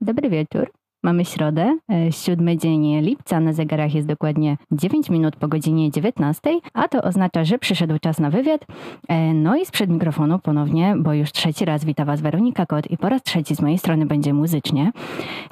Dobry wieczór. Mamy środę, e, siódmy dzień lipca, na zegarach jest dokładnie 9 minut po godzinie 19, a to oznacza, że przyszedł czas na wywiad. E, No i sprzed mikrofonu ponownie, bo już trzeci raz wita Was Weronika Kot i po raz trzeci z mojej strony będzie muzycznie.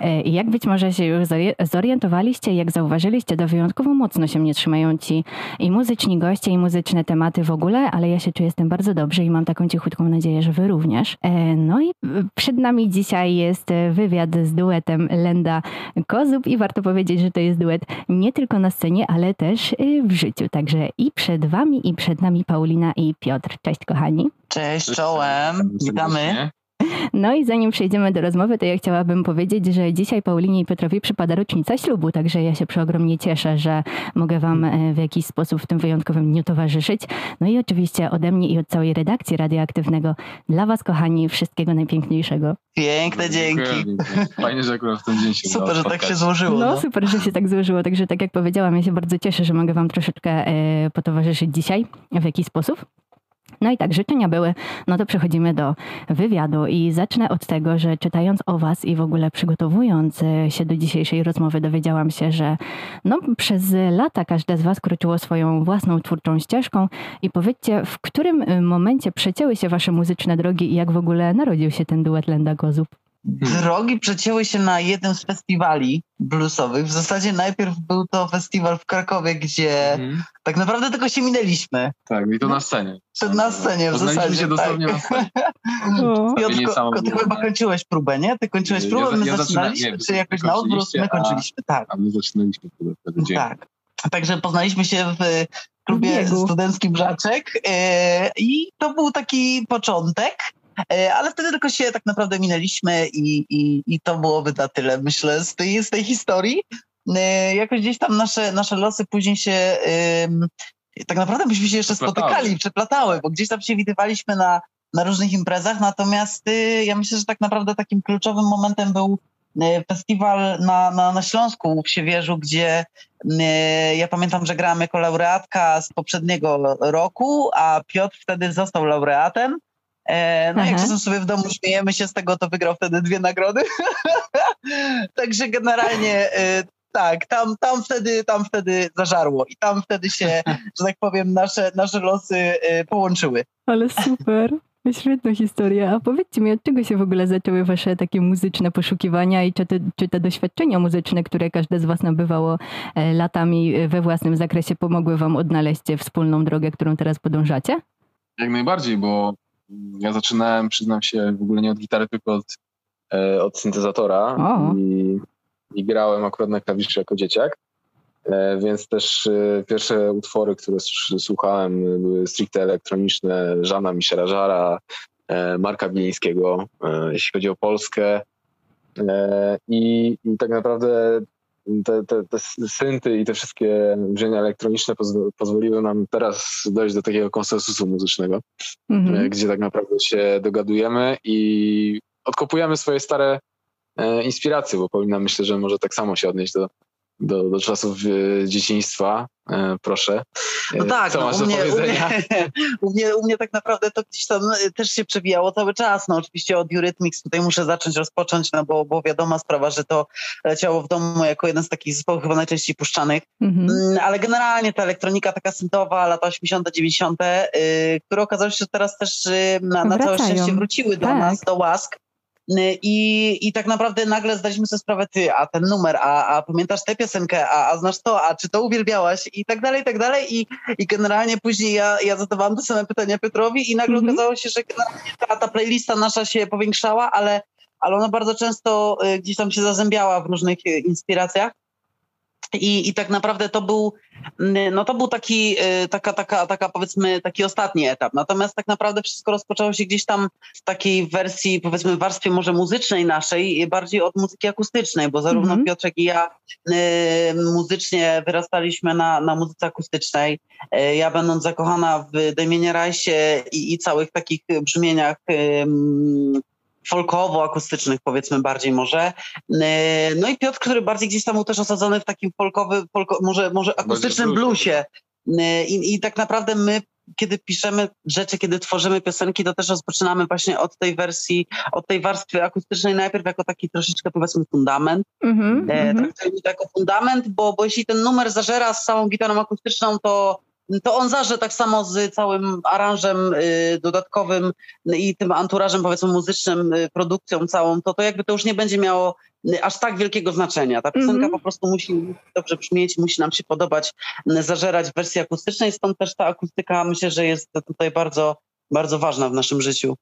E, I jak być może się już zori- zorientowaliście, jak zauważyliście, to wyjątkowo mocno się mnie trzymają ci i muzyczni goście, i muzyczne tematy w ogóle, ale ja się czuję z tym bardzo dobrze i mam taką cichutką nadzieję, że Wy również. No i e, przed nami dzisiaj jest wywiad z duetem Lenda Kozub i warto powiedzieć, że to jest duet nie tylko na scenie, ale też y, w życiu. Także i przed wami, i przed nami Paulina i Piotr. Cześć kochani. Cześć, czołem, witamy. No i zanim przejdziemy do rozmowy, to ja chciałabym powiedzieć, że dzisiaj Paulinie i Piotrowi przypada rocznica ślubu, także ja się przeogromnie cieszę, że mogę wam e, w jakiś sposób w tym wyjątkowym dniu towarzyszyć. No i oczywiście ode mnie i od całej redakcji radioaktywnego dla was kochani wszystkiego najpiękniejszego. Piękne dzięki. Fajnie, że akurat w ten dzień się Super, że tak się złożyło. No No. super, że się tak złożyło. Także tak jak powiedziałam, ja się bardzo cieszę, że mogę wam troszeczkę e, potowarzyszyć dzisiaj w jakiś sposób. No i tak, życzenia były, no to przechodzimy do wywiadu i zacznę od tego, że czytając o was i w ogóle przygotowując e, się do dzisiejszej rozmowy dowiedziałam się, że no przez lata każde z was kroczyło swoją własną twórczą ścieżką i powiedzcie, w którym e, momencie przecięły się wasze muzyczne drogi i jak w ogóle narodził się ten duet Lenda Kozub? Drogi przecięły się na jednym z festiwali bluesowych. W zasadzie najpierw był to festiwal w Krakowie, gdzie Mhm. tak naprawdę tylko się minęliśmy. Tak, i to na scenie. To na scenie w zasadzie, się dosłownie tak. na scenie. Ty chyba kończyłeś próbę, nie? Ty kończyłeś Ja- próbę, my ja zaczyna- zaczynaliśmy, nie, czy jakoś na odwrót, my kończyliśmy, tak. A my zaczynaliśmy wtedy wtedy dzień. Tak. Także poznaliśmy się w klubie biegu. studenckim Brzaczek e, i to był taki początek, ale wtedy tylko się tak naprawdę minęliśmy i, i, i to byłoby na tyle, myślę, z tej, z tej historii. E, jakoś gdzieś tam nasze, nasze losy później się... tak naprawdę byśmy się jeszcze Przeplatały. spotykali, przeplatały, bo gdzieś tam się widywaliśmy na, na różnych imprezach, natomiast y, ja myślę, że tak naprawdę takim kluczowym momentem był y, festiwal na, na, na Śląsku w Siewierzu, gdzie ja pamiętam, że grałam jako laureatka z poprzedniego roku, a Piotr wtedy został laureatem. E, No jak Aha. czasem sobie w domu śmiejemy się z tego, to wygrał wtedy dwie nagrody. Także generalnie y, tak, tam, tam, wtedy, tam wtedy zażarło i tam wtedy się, że tak powiem, nasze, nasze losy y, połączyły. Ale super. Świetna historia. A powiedzcie mi, od czego się w ogóle zaczęły wasze takie muzyczne poszukiwania i czy te, czy te doświadczenia muzyczne, które każde z was nabywało e, latami e, we własnym zakresie, pomogły wam odnaleźć wspólną drogę, którą teraz podążacie? Jak najbardziej, bo ja zaczynałem, przyznam się, w ogóle nie od gitary, tylko od, e, od syntezatora i, i grałem akurat na klawiszy jako dzieciak. E, więc też e, pierwsze utwory, które słuchałem, były stricte elektroniczne, Żana Michela Żara, Marka Bilińskiego, jeśli chodzi o Polskę. I, I tak naprawdę te, te, te synty i te wszystkie brzmienia elektroniczne pozw- pozwoliły nam teraz dojść do takiego konsensusu muzycznego, Mhm. e, gdzie tak naprawdę się dogadujemy i odkopujemy swoje stare e, inspiracje, bo Paulina myślę, że może tak samo się odnieść do, do, do czasów e, dzieciństwa. E, proszę. E, No tak, Co no, masz u, do mnie, u, powiedzenia? mnie, u, mnie, u mnie tak naprawdę to gdzieś tam też się przewijało cały czas. No oczywiście od Eurythmics tutaj muszę zacząć rozpocząć, no bo, bo wiadoma sprawa, że to leciało w domu jako jeden z takich zespołów chyba najczęściej puszczanych. Mhm. Mm, Ale generalnie ta elektronika taka syntowa, lata 80., 90., yy, które okazało się, że teraz też yy, na, na całe szczęście wróciły do Tak. nas, do łask. I, I tak naprawdę nagle zdaliśmy sobie sprawę, ty, a ten numer, a, a pamiętasz tę piosenkę, a, a znasz to, a czy to uwielbiałaś i tak dalej, i tak dalej. I, i generalnie później ja, ja zadawałam te same pytania Piotrowi i nagle Mhm. okazało się, że generalnie ta, ta playlista nasza się powiększała, ale, ale ona bardzo często y, gdzieś tam się zazębiała w różnych y, inspiracjach. I, I tak naprawdę to był, mm, no to był taki, y, taka, taka, taka powiedzmy taki ostatni etap. Natomiast tak naprawdę wszystko rozpoczęło się gdzieś tam w takiej wersji, powiedzmy warstwie może muzycznej naszej, bardziej od muzyki akustycznej, bo zarówno Mhm. Piotrek i ja y, muzycznie wyrastaliśmy na, na muzyce akustycznej. Y, ja będąc zakochana w Damienie Rajsie i, i całych takich brzmieniach ym, folkowo-akustycznych, powiedzmy bardziej może. E, No i Piotr, który bardziej gdzieś tam był też osadzony w takim folkowy, folko, może, może akustycznym bluesie. E, I, I tak naprawdę my kiedy piszemy rzeczy, kiedy tworzymy piosenki, to też rozpoczynamy właśnie od tej wersji, od tej warstwy akustycznej najpierw jako taki troszeczkę powiedzmy fundament. Mm-hmm, e, mm-hmm. Traktujemy to jako fundament, bo, bo jeśli ten numer zażera z całą gitarą akustyczną, to to on zaże tak samo z całym aranżem y, dodatkowym i tym anturażem powiedzmy muzycznym, y, produkcją całą, to to jakby to już nie będzie miało y, aż tak wielkiego znaczenia. Ta piosenka mm -hmm. po prostu musi dobrze brzmieć, musi nam się podobać, zażerać w wersji akustycznej, stąd też ta akustyka myślę, że jest tutaj bardzo, bardzo ważna w naszym życiu.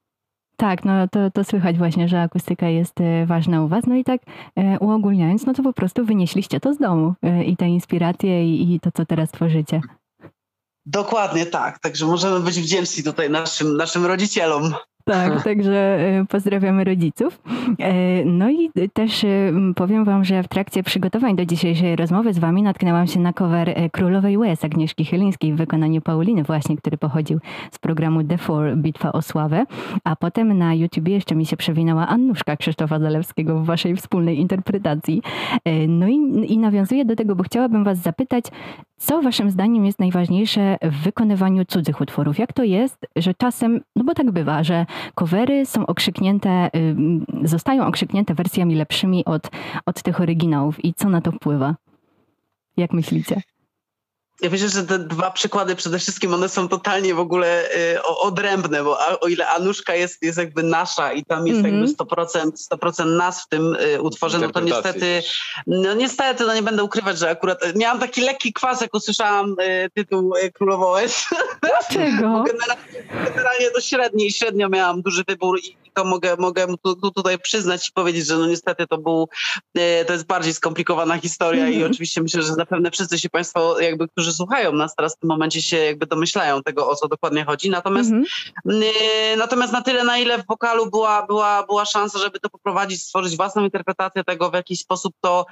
Tak, no to, to słychać właśnie, że akustyka jest ważna u Was. No i tak uogólniając, no to po prostu wynieśliście to z domu i te inspiracje i, i to, co teraz tworzycie. Dokładnie tak. Także możemy być wdzięczni tutaj naszym, naszym rodzicielom. Tak, także e, pozdrawiamy rodziców. E, no i też e, powiem wam, że w trakcie przygotowań do dzisiejszej rozmowy z wami natknęłam się na cover Królowej Łez Agnieszki Chylińskiej w wykonaniu Pauliny właśnie, który pochodził z programu The Four Bitwa o Sławę, a potem na YouTubie jeszcze mi się przewinęła Annuszka Krzysztofa Zalewskiego w waszej wspólnej interpretacji. No i, i nawiązuję do tego, bo chciałabym was zapytać, co waszym zdaniem jest najważniejsze w wykonywaniu cudzych utworów? Jak to jest, że czasem, no bo tak bywa, że covery są okrzyknięte, zostają okrzyknięte wersjami lepszymi od, od tych oryginałów i co na to wpływa? Jak myślicie? Ja myślę, że te dwa przykłady przede wszystkim one są totalnie w ogóle y, odrębne, bo a, o ile Anuszka jest, jest jakby nasza i tam jest mm -hmm. jakby 100%, 100% nas w tym y, utworze, no to niestety, no niestety, no nie będę ukrywać, że akurat y, miałam taki lekki kwas, jak usłyszałam y, tytuł y, Królowołeś. Dlaczego? generalnie, generalnie to i średnio miałam duży wybór i to mogę, mogę tu, tu tutaj przyznać i powiedzieć, że no niestety to był, y, to jest bardziej skomplikowana historia i mhm. oczywiście myślę, że zapewne wszyscy się Państwo jakby, którzy słuchają nas teraz w tym momencie się jakby domyślają tego, o co dokładnie chodzi. Natomiast, -hmm. y, natomiast na tyle, na ile w wokalu była, była, była szansa, żeby to poprowadzić, stworzyć własną interpretację tego, w jakiś sposób to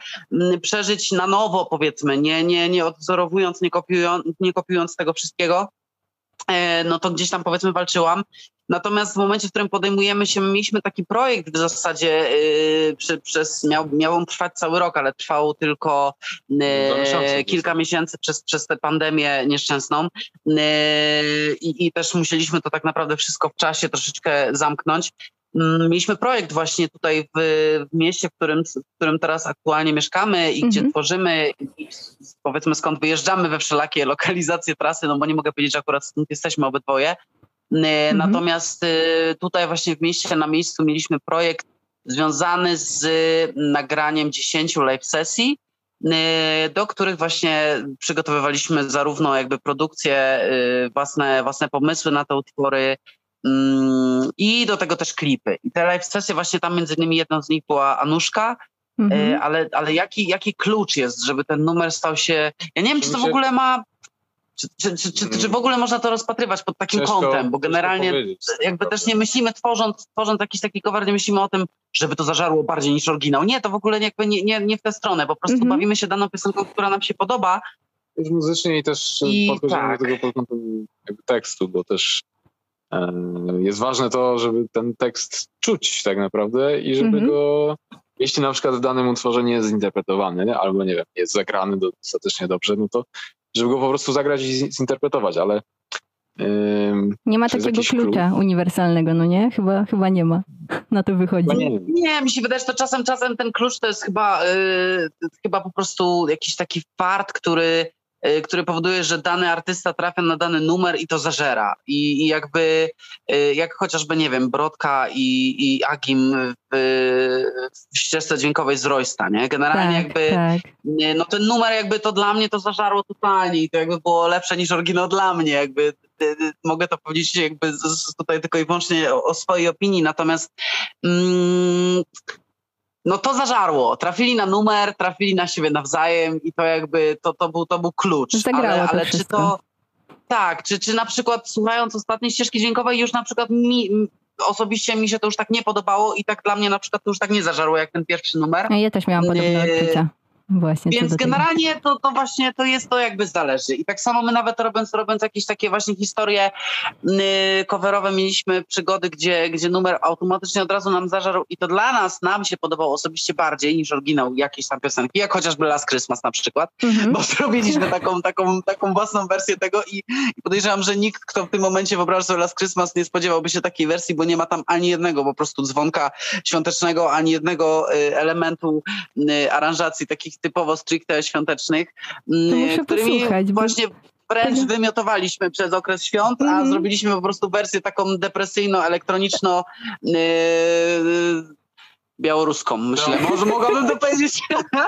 przeżyć na nowo, powiedzmy, nie, nie, nie odwzorowując, nie kopiując, nie kopiując tego wszystkiego e, no to gdzieś tam powiedzmy walczyłam. Natomiast w momencie, w którym podejmujemy się, mieliśmy taki projekt w zasadzie yy, przy, przez, miał, miał on trwać cały rok, ale trwał tylko yy, kilka miesięcy przez, przez tę pandemię nieszczęsną yy, i też musieliśmy to tak naprawdę wszystko w czasie troszeczkę zamknąć. Mm, mieliśmy projekt właśnie tutaj w, w mieście, w którym, w którym teraz aktualnie mieszkamy i gdzie mhm. tworzymy, i powiedzmy skąd wyjeżdżamy we wszelakie lokalizacje trasy, no bo nie mogę powiedzieć, że akurat stąd jesteśmy obydwoje, mhm. Natomiast e, tutaj właśnie w mieście, na miejscu mieliśmy projekt związany z nagraniem 10 live sesji, e, do których właśnie przygotowywaliśmy zarówno jakby produkcje, własne, własne pomysły na te utwory mm, i do tego też klipy. I te live sesje właśnie tam między innymi jedną z nich była Anuszka, mhm. ale, ale jaki, jaki klucz jest, żeby ten numer stał się... Ja nie wiem, czy to w ogóle ma czy, czy, czy, czy, czy w ogóle można to rozpatrywać pod takim ciężko, kątem? Bo generalnie jakby też nie myślimy, tworząc, tworząc jakiś taki cover, nie myślimy o tym, żeby to zażarło bardziej niż oryginał. Nie, to w ogóle jakby nie, nie, nie w tę stronę. Po prostu mm -hmm. bawimy się daną piosenką, która nam się podoba. Już muzycznie i też I podchodzimy tak. do tego pod kątem tekstu, bo też e, jest ważne to, żeby ten tekst czuć tak naprawdę i żeby mm -hmm. go jeśli na przykład w danym utworze nie jest zinterpretowany, albo nie wiem, jest zagrany dostatecznie dobrze, no to żeby go po prostu zagrać i zinterpretować, ale nie ma takiego klucza klub. uniwersalnego, no nie? Chyba, chyba nie ma. Na to wychodzi. Nie, nie, mi się wydaje, że to czasem, czasem ten klucz to jest chyba, yy, chyba po prostu jakiś taki fart, który który powoduje, że dany artysta trafia na dany numer i to zażera. I, i jakby, y, jak chociażby, nie wiem, Brodka i, i Agim w, w ścieżce dźwiękowej z Roysta, nie? Generalnie tak, jakby, tak. no ten numer jakby to dla mnie to zażarło totalnie i to jakby było lepsze niż oryginał dla mnie, jakby y, mogę to powiedzieć jakby tutaj tylko i wyłącznie o, o swojej opinii, natomiast mm, no to zażarło. Trafili na numer, trafili na siebie nawzajem i to jakby to, to, był, to był klucz. Zagrało ale, ale czy to. Tak, czy, czy na przykład słuchając ostatniej ścieżki dźwiękowej już na przykład mi, osobiście mi się to już tak nie podobało i tak dla mnie na przykład to już tak nie zażarło jak ten pierwszy numer. Ja też miałam podobne odczucia. Właśnie, Więc generalnie to, to właśnie to jest to jakby zależy. I tak samo my nawet robiąc, robiąc jakieś takie właśnie historie yy, coverowe mieliśmy przygody, gdzie, gdzie numer automatycznie od razu nam zażarł i to dla nas, nam się podobało osobiście bardziej niż oryginał jakiejś tam piosenki, jak chociażby Last Christmas na przykład, Mhm. bo zrobiliśmy taką, taką, taką własną wersję tego i, i podejrzewam, że nikt, kto w tym momencie wyobraża sobie Last Christmas nie spodziewałby się takiej wersji, bo nie ma tam ani jednego po prostu dzwonka świątecznego, ani jednego y, elementu y, aranżacji takich typowo stricte świątecznych, muszę którymi posłuchać, właśnie wręcz wymiotowaliśmy przez okres świąt, a Mhm. zrobiliśmy po prostu wersję taką depresyjno-elektroniczno y, białoruską, myślę. No. Może mogłabym to powiedzieć.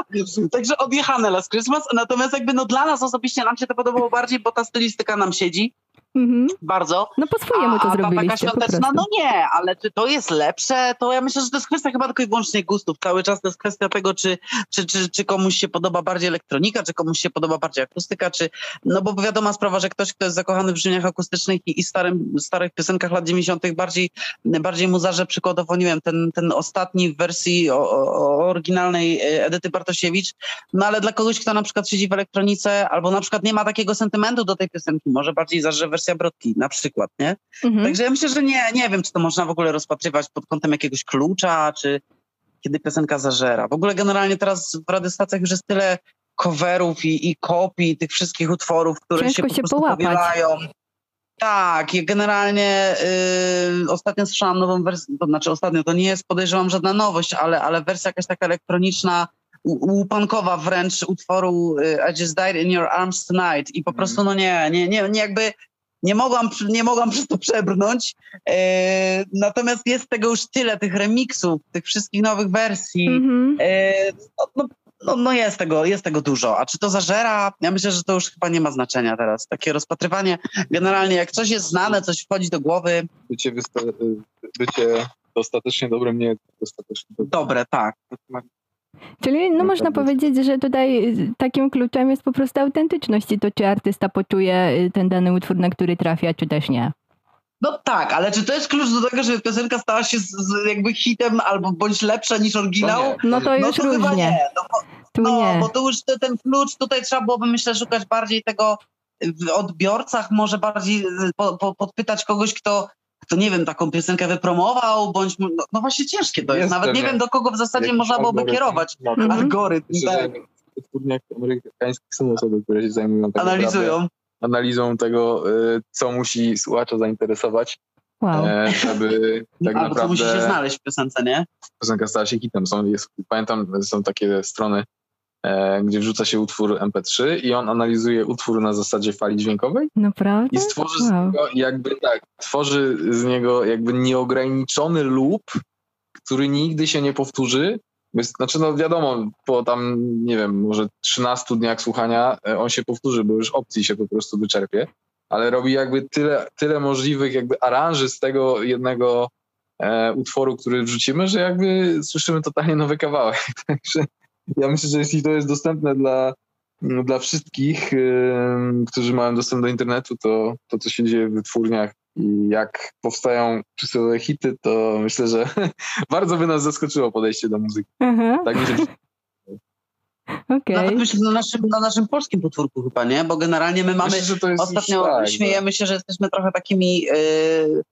Także odjechane Last Christmas. Natomiast jakby no dla nas osobiście nam się to podobało bardziej, bo ta stylistyka nam siedzi Mhm. bardzo. No po swojemu to a, zrobiliście świąteczna, prostu. no nie, ale czy to jest lepsze? To ja myślę, że to jest kwestia chyba tylko i wyłącznie gustów. Cały czas to jest kwestia tego, czy, czy, czy, czy komuś się podoba bardziej elektronika, czy komuś się podoba bardziej akustyka, czy, no bo wiadoma sprawa, że ktoś, kto jest zakochany w brzmieniach akustycznych i, i starym, starych piosenkach lat 90. bardziej, bardziej mu zarze przykładowo, nie wiem, ten, ten ostatni w wersji o, o, oryginalnej e, Edyty Bartosiewicz, no ale dla kogoś, kto na przykład siedzi w elektronice, albo na przykład nie ma takiego sentymentu do tej piosenki, może bardziej zarze wersja Brodki, na przykład, nie? Mhm. Także ja myślę, że nie, nie wiem, czy to można w ogóle rozpatrywać pod kątem jakiegoś klucza, czy kiedy piosenka zażera. W ogóle generalnie teraz w radiostacjach już jest tyle coverów i, i kopii tych wszystkich utworów, które Ciężko się po się prostu połapać. powielają. Tak, i generalnie yy, ostatnio słyszałam nową wersję, to znaczy ostatnio to nie jest podejrzewam żadna nowość, ale, ale wersja jakaś taka elektroniczna, łupankowa wręcz utworu y, I Just Died in Your Arms Tonight i po Mhm. prostu no nie, nie, nie, nie jakby nie mogłam, nie mogłam przez to przebrnąć. E, natomiast jest tego już tyle, tych remixów, tych wszystkich nowych wersji. Mhm. E, no, no, no, no jest, tego, jest tego dużo. A czy to zażera? Ja myślę, że to już chyba nie ma znaczenia teraz. Takie rozpatrywanie. Generalnie jak coś jest znane, coś wchodzi do głowy, Bycie, wysta- bycie dostatecznie dobrym nie jest dostatecznie dobrym. dobre, tak. Czyli no No można powiedzieć, że tutaj y, takim kluczem jest po prostu autentyczność i to, czy artysta poczuje y, ten dany utwór, na który trafia, czy też nie. No tak, ale czy to jest klucz do tego, żeby piosenka stała się z, z jakby hitem albo bądź lepsza niż oryginał? nie. No to No już to chyba różnie. nie. No, bo, Tu no, nie. bo to już te, ten klucz, tutaj trzeba byłoby myślę szukać bardziej tego w odbiorcach, może bardziej y, po, po, podpytać kogoś, kto, kto nie wiem, taką piosenkę wypromował, bądź, no, no właśnie ciężkie to jest. Jest Nawet nie wiem, do kogo w zasadzie można byłoby algorytm. kierować. Mhm. Algorytm, Myślę, tak, że w wytwórniach amerykańskich są osoby, które się zajmują tak naprawdę analizują. analizą tego, y, co musi słuchacza zainteresować, Wow. e, żeby tak Albo co musi się naprawdę znaleźć w piosence, nie? piosenka stała się hitem. Są, jest, pamiętam, są takie strony, gdzie wrzuca się utwór MP3 i on analizuje utwór na zasadzie fali dźwiękowej Naprawdę? i stworzy z niego jakby tak, tworzy z niego jakby nieograniczony loop, który nigdy się nie powtórzy. Znaczy, no wiadomo, po tam, nie wiem, może 13 dniach słuchania e, on się powtórzy, bo już opcji się po prostu wyczerpie, ale robi jakby tyle, tyle możliwych jakby aranży z tego jednego e, utworu, który wrzucimy, że jakby słyszymy totalnie nowy kawałek. Także ja myślę, że jeśli to jest dostępne dla, no, dla wszystkich, em, którzy mają dostęp do internetu, to to, co się dzieje w wytwórniach i jak powstają przysłowiowe hity, to myślę, że bardzo by nas zaskoczyło podejście do muzyki. Aha, Tak mi się okej. Nawet myślę na naszym, na naszym polskim potwórku chyba, nie? Bo generalnie my mamy Myślę, że to jest Ostatnio tak, śmiejemy się, że jesteśmy trochę takimi y,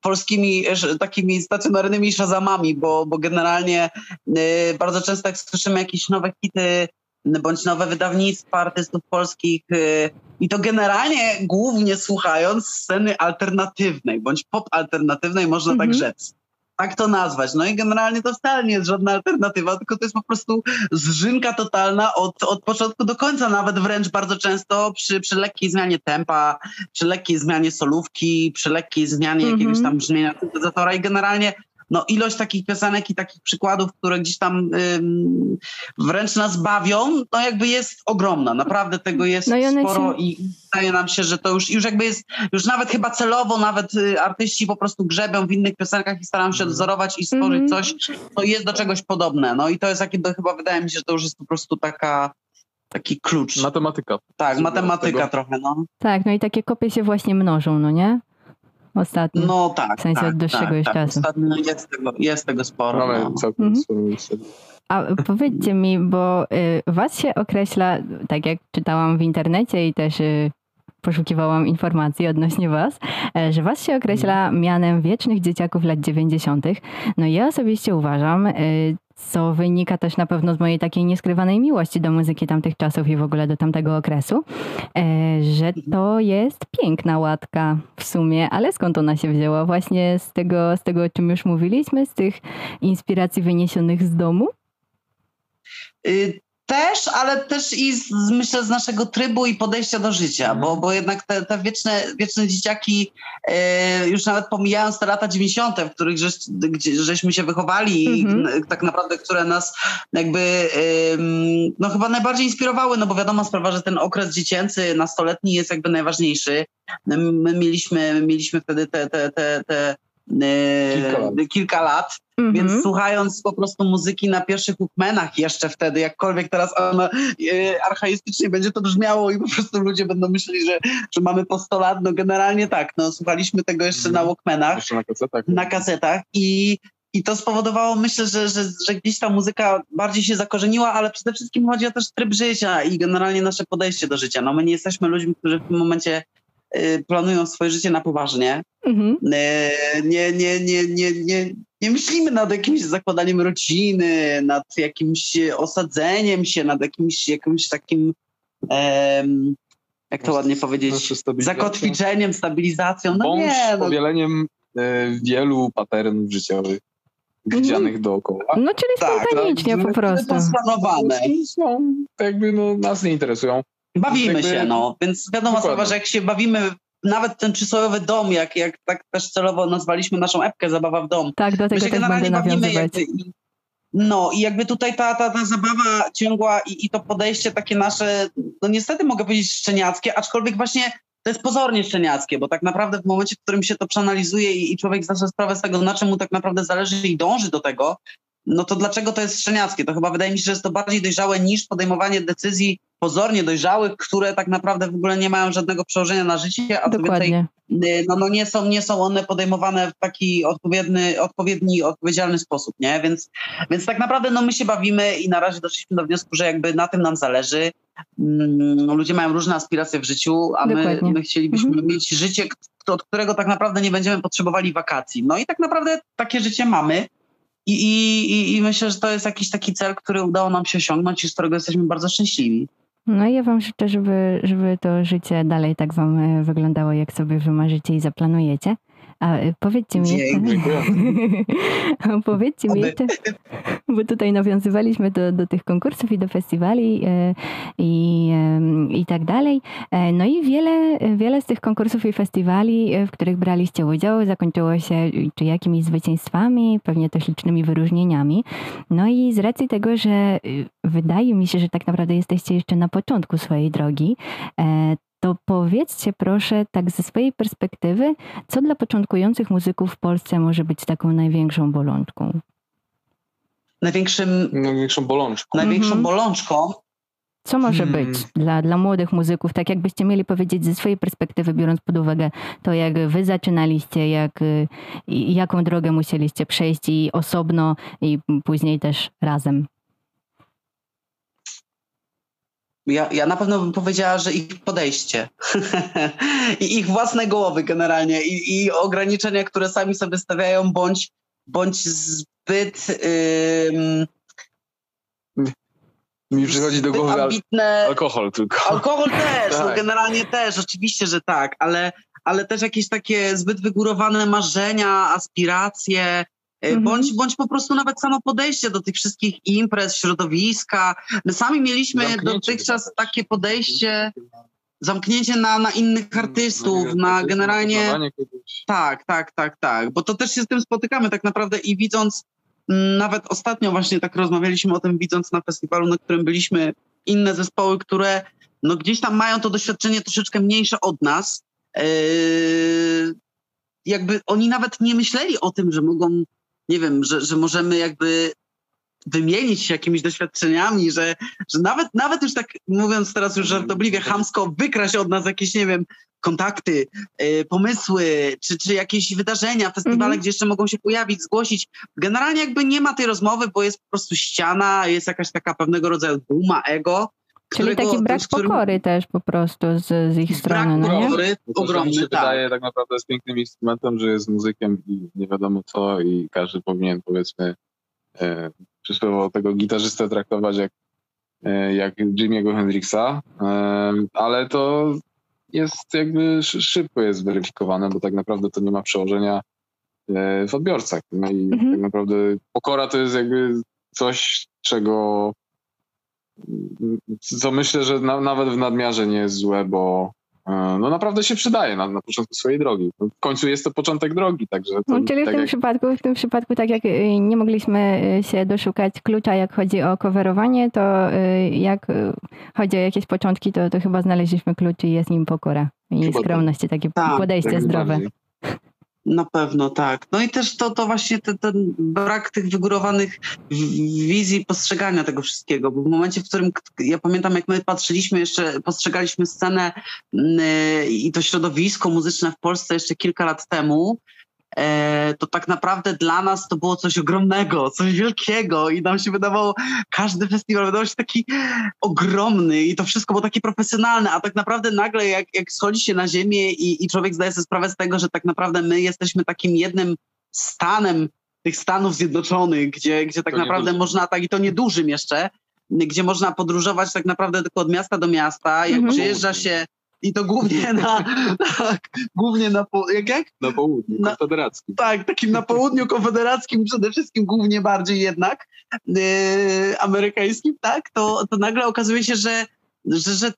polskimi, takimi stacjonarnymi szazamami, bo, bo generalnie y, bardzo często jak słyszymy jakieś nowe hity bądź nowe wydawnictwa artystów polskich y, i to generalnie głównie słuchając sceny alternatywnej bądź pop alternatywnej, można tak Mhm. rzec. Tak to nazwać. No i generalnie to wcale nie jest żadna alternatywa, tylko to jest po prostu zżynka totalna od, od początku do końca, nawet wręcz bardzo często przy, przy lekkiej zmianie tempa, przy lekkiej zmianie solówki, przy lekkiej zmianie Mhm. jakiegoś tam brzmienia syntezatora i generalnie no, ilość takich piosenek i takich przykładów, które gdzieś tam ym, wręcz nas bawią, no jakby jest ogromna. Naprawdę tego jest No i sporo się- i wydaje nam się, że to już, już jakby jest, już nawet chyba celowo nawet y, artyści po prostu grzebią w innych piosenkach i starają się Mhm. wzorować i stworzyć Mhm. coś, co jest do czegoś podobne. No i to jest jakby, chyba wydaje mi się, że to już jest po prostu taka, taki klucz. matematyka. tak, matematyka trochę, no. Tak, no i takie kopie się właśnie mnożą, no nie? Ostatnio. No tak. W sensie tak, od dłuższego tak, już tak. czasu. Ostatnio jest tego, jest tego sporo. Mamy no. całkiem Mhm. listę. A powiedzcie mi, bo y, was się określa, tak jak czytałam w internecie i też y, poszukiwałam informacji odnośnie was, e, że was się określa mianem wiecznych dzieciaków lat 90. No ja osobiście uważam, y, co wynika też na pewno z mojej takiej nieskrywanej miłości do muzyki tamtych czasów i w ogóle do tamtego okresu, e, że to jest piękna łatka w sumie, ale skąd ona się wzięła? Właśnie z tego, z tego o czym już mówiliśmy, z tych inspiracji wyniesionych z domu? Też, ale też i z, myślę z naszego trybu i podejścia do życia, mhm. bo, bo jednak te, te wieczne, wieczne dzieciaki, e, już nawet pomijając te lata 90., w których żeś, gdzie, żeśmy się wychowali mhm. i tak naprawdę, które nas jakby e, no chyba najbardziej inspirowały, no bo wiadomo sprawa, że ten okres dziecięcy, nastoletni jest jakby najważniejszy. My mieliśmy, mieliśmy wtedy te, te, te, te kilka lat. Kilka lat. Mm -hmm. Więc słuchając po prostu muzyki na pierwszych Walkmanach jeszcze wtedy, jakkolwiek teraz ona e, archaistycznie będzie to brzmiało i po prostu ludzie będą myśleli, że, że mamy po 100 lat, no generalnie tak, no słuchaliśmy tego jeszcze mm. na Walkmanach. Jeszcze na kasetach. Na kasetach i i to spowodowało, myślę, że, że, że gdzieś ta muzyka bardziej się zakorzeniła, ale przede wszystkim chodzi o też tryb życia i generalnie nasze podejście do życia. No my nie jesteśmy ludźmi, którzy w tym momencie planują swoje życie na poważnie. Mhm. Y, nie, nie, nie, nie, nie, nie myślimy nad jakimś zakładaniem rodziny, nad jakimś osadzeniem się, nad jakimś, jakimś takim, um, jak to ładnie powiedzieć, zakotwiczeniem, stabilizacją. No Bądź nie, no. powieleniem e, wielu patternów życiowych widzianych mhm. dookoła. No czyli tak, spontanicznie no, po prostu. Planowane. Są, jakby no, nas nie interesują. Bawimy jakby... się, no. Więc wiadomo sprawa, że jak się bawimy nawet ten przysłowiowy dom, jak, jak tak też celowo nazwaliśmy naszą epkę Zabawa w dom. Tak, do tego też będę nawiązywać. Jakby, i, no i jakby tutaj ta, ta, ta zabawa ciągła i, i to podejście takie nasze, no niestety mogę powiedzieć szczeniackie, aczkolwiek właśnie to jest pozornie szczeniackie, bo tak naprawdę w momencie, w którym się to przeanalizuje i, i człowiek zdaje sprawę z tego, na czym mu tak naprawdę zależy i dąży do tego, no to dlaczego to jest szczeniackie? To chyba wydaje mi się, że jest to bardziej dojrzałe niż podejmowanie decyzji pozornie dojrzałych, które tak naprawdę w ogóle nie mają żadnego przełożenia na życie, a Dokładnie. więcej, no, no nie, są, nie są one podejmowane w taki odpowiedni, odpowiedni, odpowiedzialny sposób, nie? Więc, więc tak naprawdę no my się bawimy i na razie doszliśmy do wniosku, że jakby na tym nam zależy. Mm, ludzie mają różne aspiracje w życiu, a my, my, chcielibyśmy mhm. mieć życie, od którego tak naprawdę nie będziemy potrzebowali wakacji. No i tak naprawdę takie życie mamy. I, i, I myślę, że to jest jakiś taki cel, który udało nam się osiągnąć i z którego jesteśmy bardzo szczęśliwi. No i ja wam życzę, żeby, żeby to życie dalej tak wam e, wyglądało, jak sobie wymarzycie i zaplanujecie. A y, powiedzcie mi jeszcze, powiedzcie mi jeszcze, bo tutaj nawiązywaliśmy do, do tych konkursów i do festiwali y, i, i tak dalej. E, no i wiele, wiele z tych konkursów i festiwali, y, w których braliście udział, zakończyło się czy jakimiś zwycięstwami, pewnie też licznymi wyróżnieniami. No i z racji tego, że wydaje mi się, że tak naprawdę jesteście jeszcze na początku swojej drogi, e, to powiedzcie proszę, tak ze swojej perspektywy, co dla początkujących muzyków w Polsce może być taką największą bolączką? Największym, największą bolączką. Największą mhm. bolączką. Co może hmm. być dla, dla młodych muzyków, tak jakbyście mieli powiedzieć ze swojej perspektywy, biorąc pod uwagę to, jak wy zaczynaliście, jak, jaką drogę musieliście przejść i osobno, i później też razem? Ja, ja na pewno bym powiedziała, że ich podejście i ich własne głowy generalnie i, i ograniczenia, które sami sobie stawiają, bądź, bądź zbyt. mi przychodzi do głowy ambitne... alkohol tylko. Alkohol też, no tak. no generalnie też, oczywiście, że tak, ale, ale też jakieś takie zbyt wygórowane marzenia, aspiracje, mhm. Bądź, bądź po prostu nawet samo podejście do tych wszystkich imprez, środowiska. My sami mieliśmy zamknięcie dotychczas takie podejście, zamknięcie na, na innych no, artystów, no, na generalnie. Tak, tak, tak, tak. Bo to też się z tym spotykamy tak naprawdę i widząc, mm, nawet ostatnio właśnie tak rozmawialiśmy o tym, widząc na festiwalu, na którym byliśmy, inne zespoły, które no gdzieś tam mają to doświadczenie troszeczkę mniejsze od nas. Yy, jakby oni nawet nie myśleli o tym, że mogą nie wiem, że, że możemy jakby wymienić się jakimiś doświadczeniami, że, że nawet, nawet już tak mówiąc teraz już żartobliwie, hamsko wykraść od nas jakieś, nie wiem, kontakty, y, pomysły, czy, czy jakieś wydarzenia, festiwale, Mhm. gdzie jeszcze mogą się pojawić, zgłosić. Generalnie jakby nie ma tej rozmowy, bo jest po prostu ściana, jest jakaś taka pewnego rodzaju duma, ego. Czyli którego- taki brak którym- pokory też po prostu z, z ich Brak strony, no nie? pokory, No mi ogromny, się tak. wydaje tak naprawdę jest pięknym instrumentem, że jest muzykiem i nie wiadomo co i każdy powinien powiedzmy e, przysłowiowo tego gitarzystę traktować jak, e, jak Jimmy'ego Hendrixa, e, ale to jest jakby szy- szybko jest weryfikowane, bo tak naprawdę to nie ma przełożenia e, w odbiorcach. No i Mhm. tak naprawdę pokora to jest jakby coś, czego co myślę, że na, nawet w nadmiarze nie jest złe, bo e, no naprawdę się przydaje na, na początku swojej drogi. No, w końcu jest to początek drogi, także to, No, czyli w tak tym, jak, przypadku, w tym przypadku, tak jak y, nie mogliśmy y, się doszukać klucza, jak chodzi o coverowanie, to y, jak chodzi o jakieś początki, to, to chyba znaleźliśmy klucz i jest nim pokora i Chyba tak. skromność, takie Tak, podejście jak zdrowe. najbardziej. Na pewno tak. No i też to, to właśnie ten, ten brak tych wygórowanych wizji postrzegania tego wszystkiego, bo w momencie, w którym ja pamiętam, jak my patrzyliśmy jeszcze, postrzegaliśmy scenę mm, i to środowisko muzyczne w Polsce jeszcze kilka lat temu, to tak naprawdę dla nas to było coś ogromnego, coś wielkiego i nam się wydawało, każdy festiwal wydawał się taki ogromny i to wszystko było takie profesjonalne, a tak naprawdę nagle jak, jak schodzi się na ziemię i, i człowiek zdaje sobie sprawę z tego, że tak naprawdę my jesteśmy takim jednym stanem tych Stanów Zjednoczonych, gdzie, gdzie tak To naprawdę niedużym. można, tak i to niedużym jeszcze, gdzie można podróżować tak naprawdę tylko od miasta do miasta, jak Mhm. przyjeżdża się i to głównie na, tak, głównie na, jak, jak? Na południu, Na- konfederackim. Tak, takim na południu konfederackim przede wszystkim, głównie bardziej jednak yy, amerykańskim, tak, to, to nagle okazuje się, że, że, że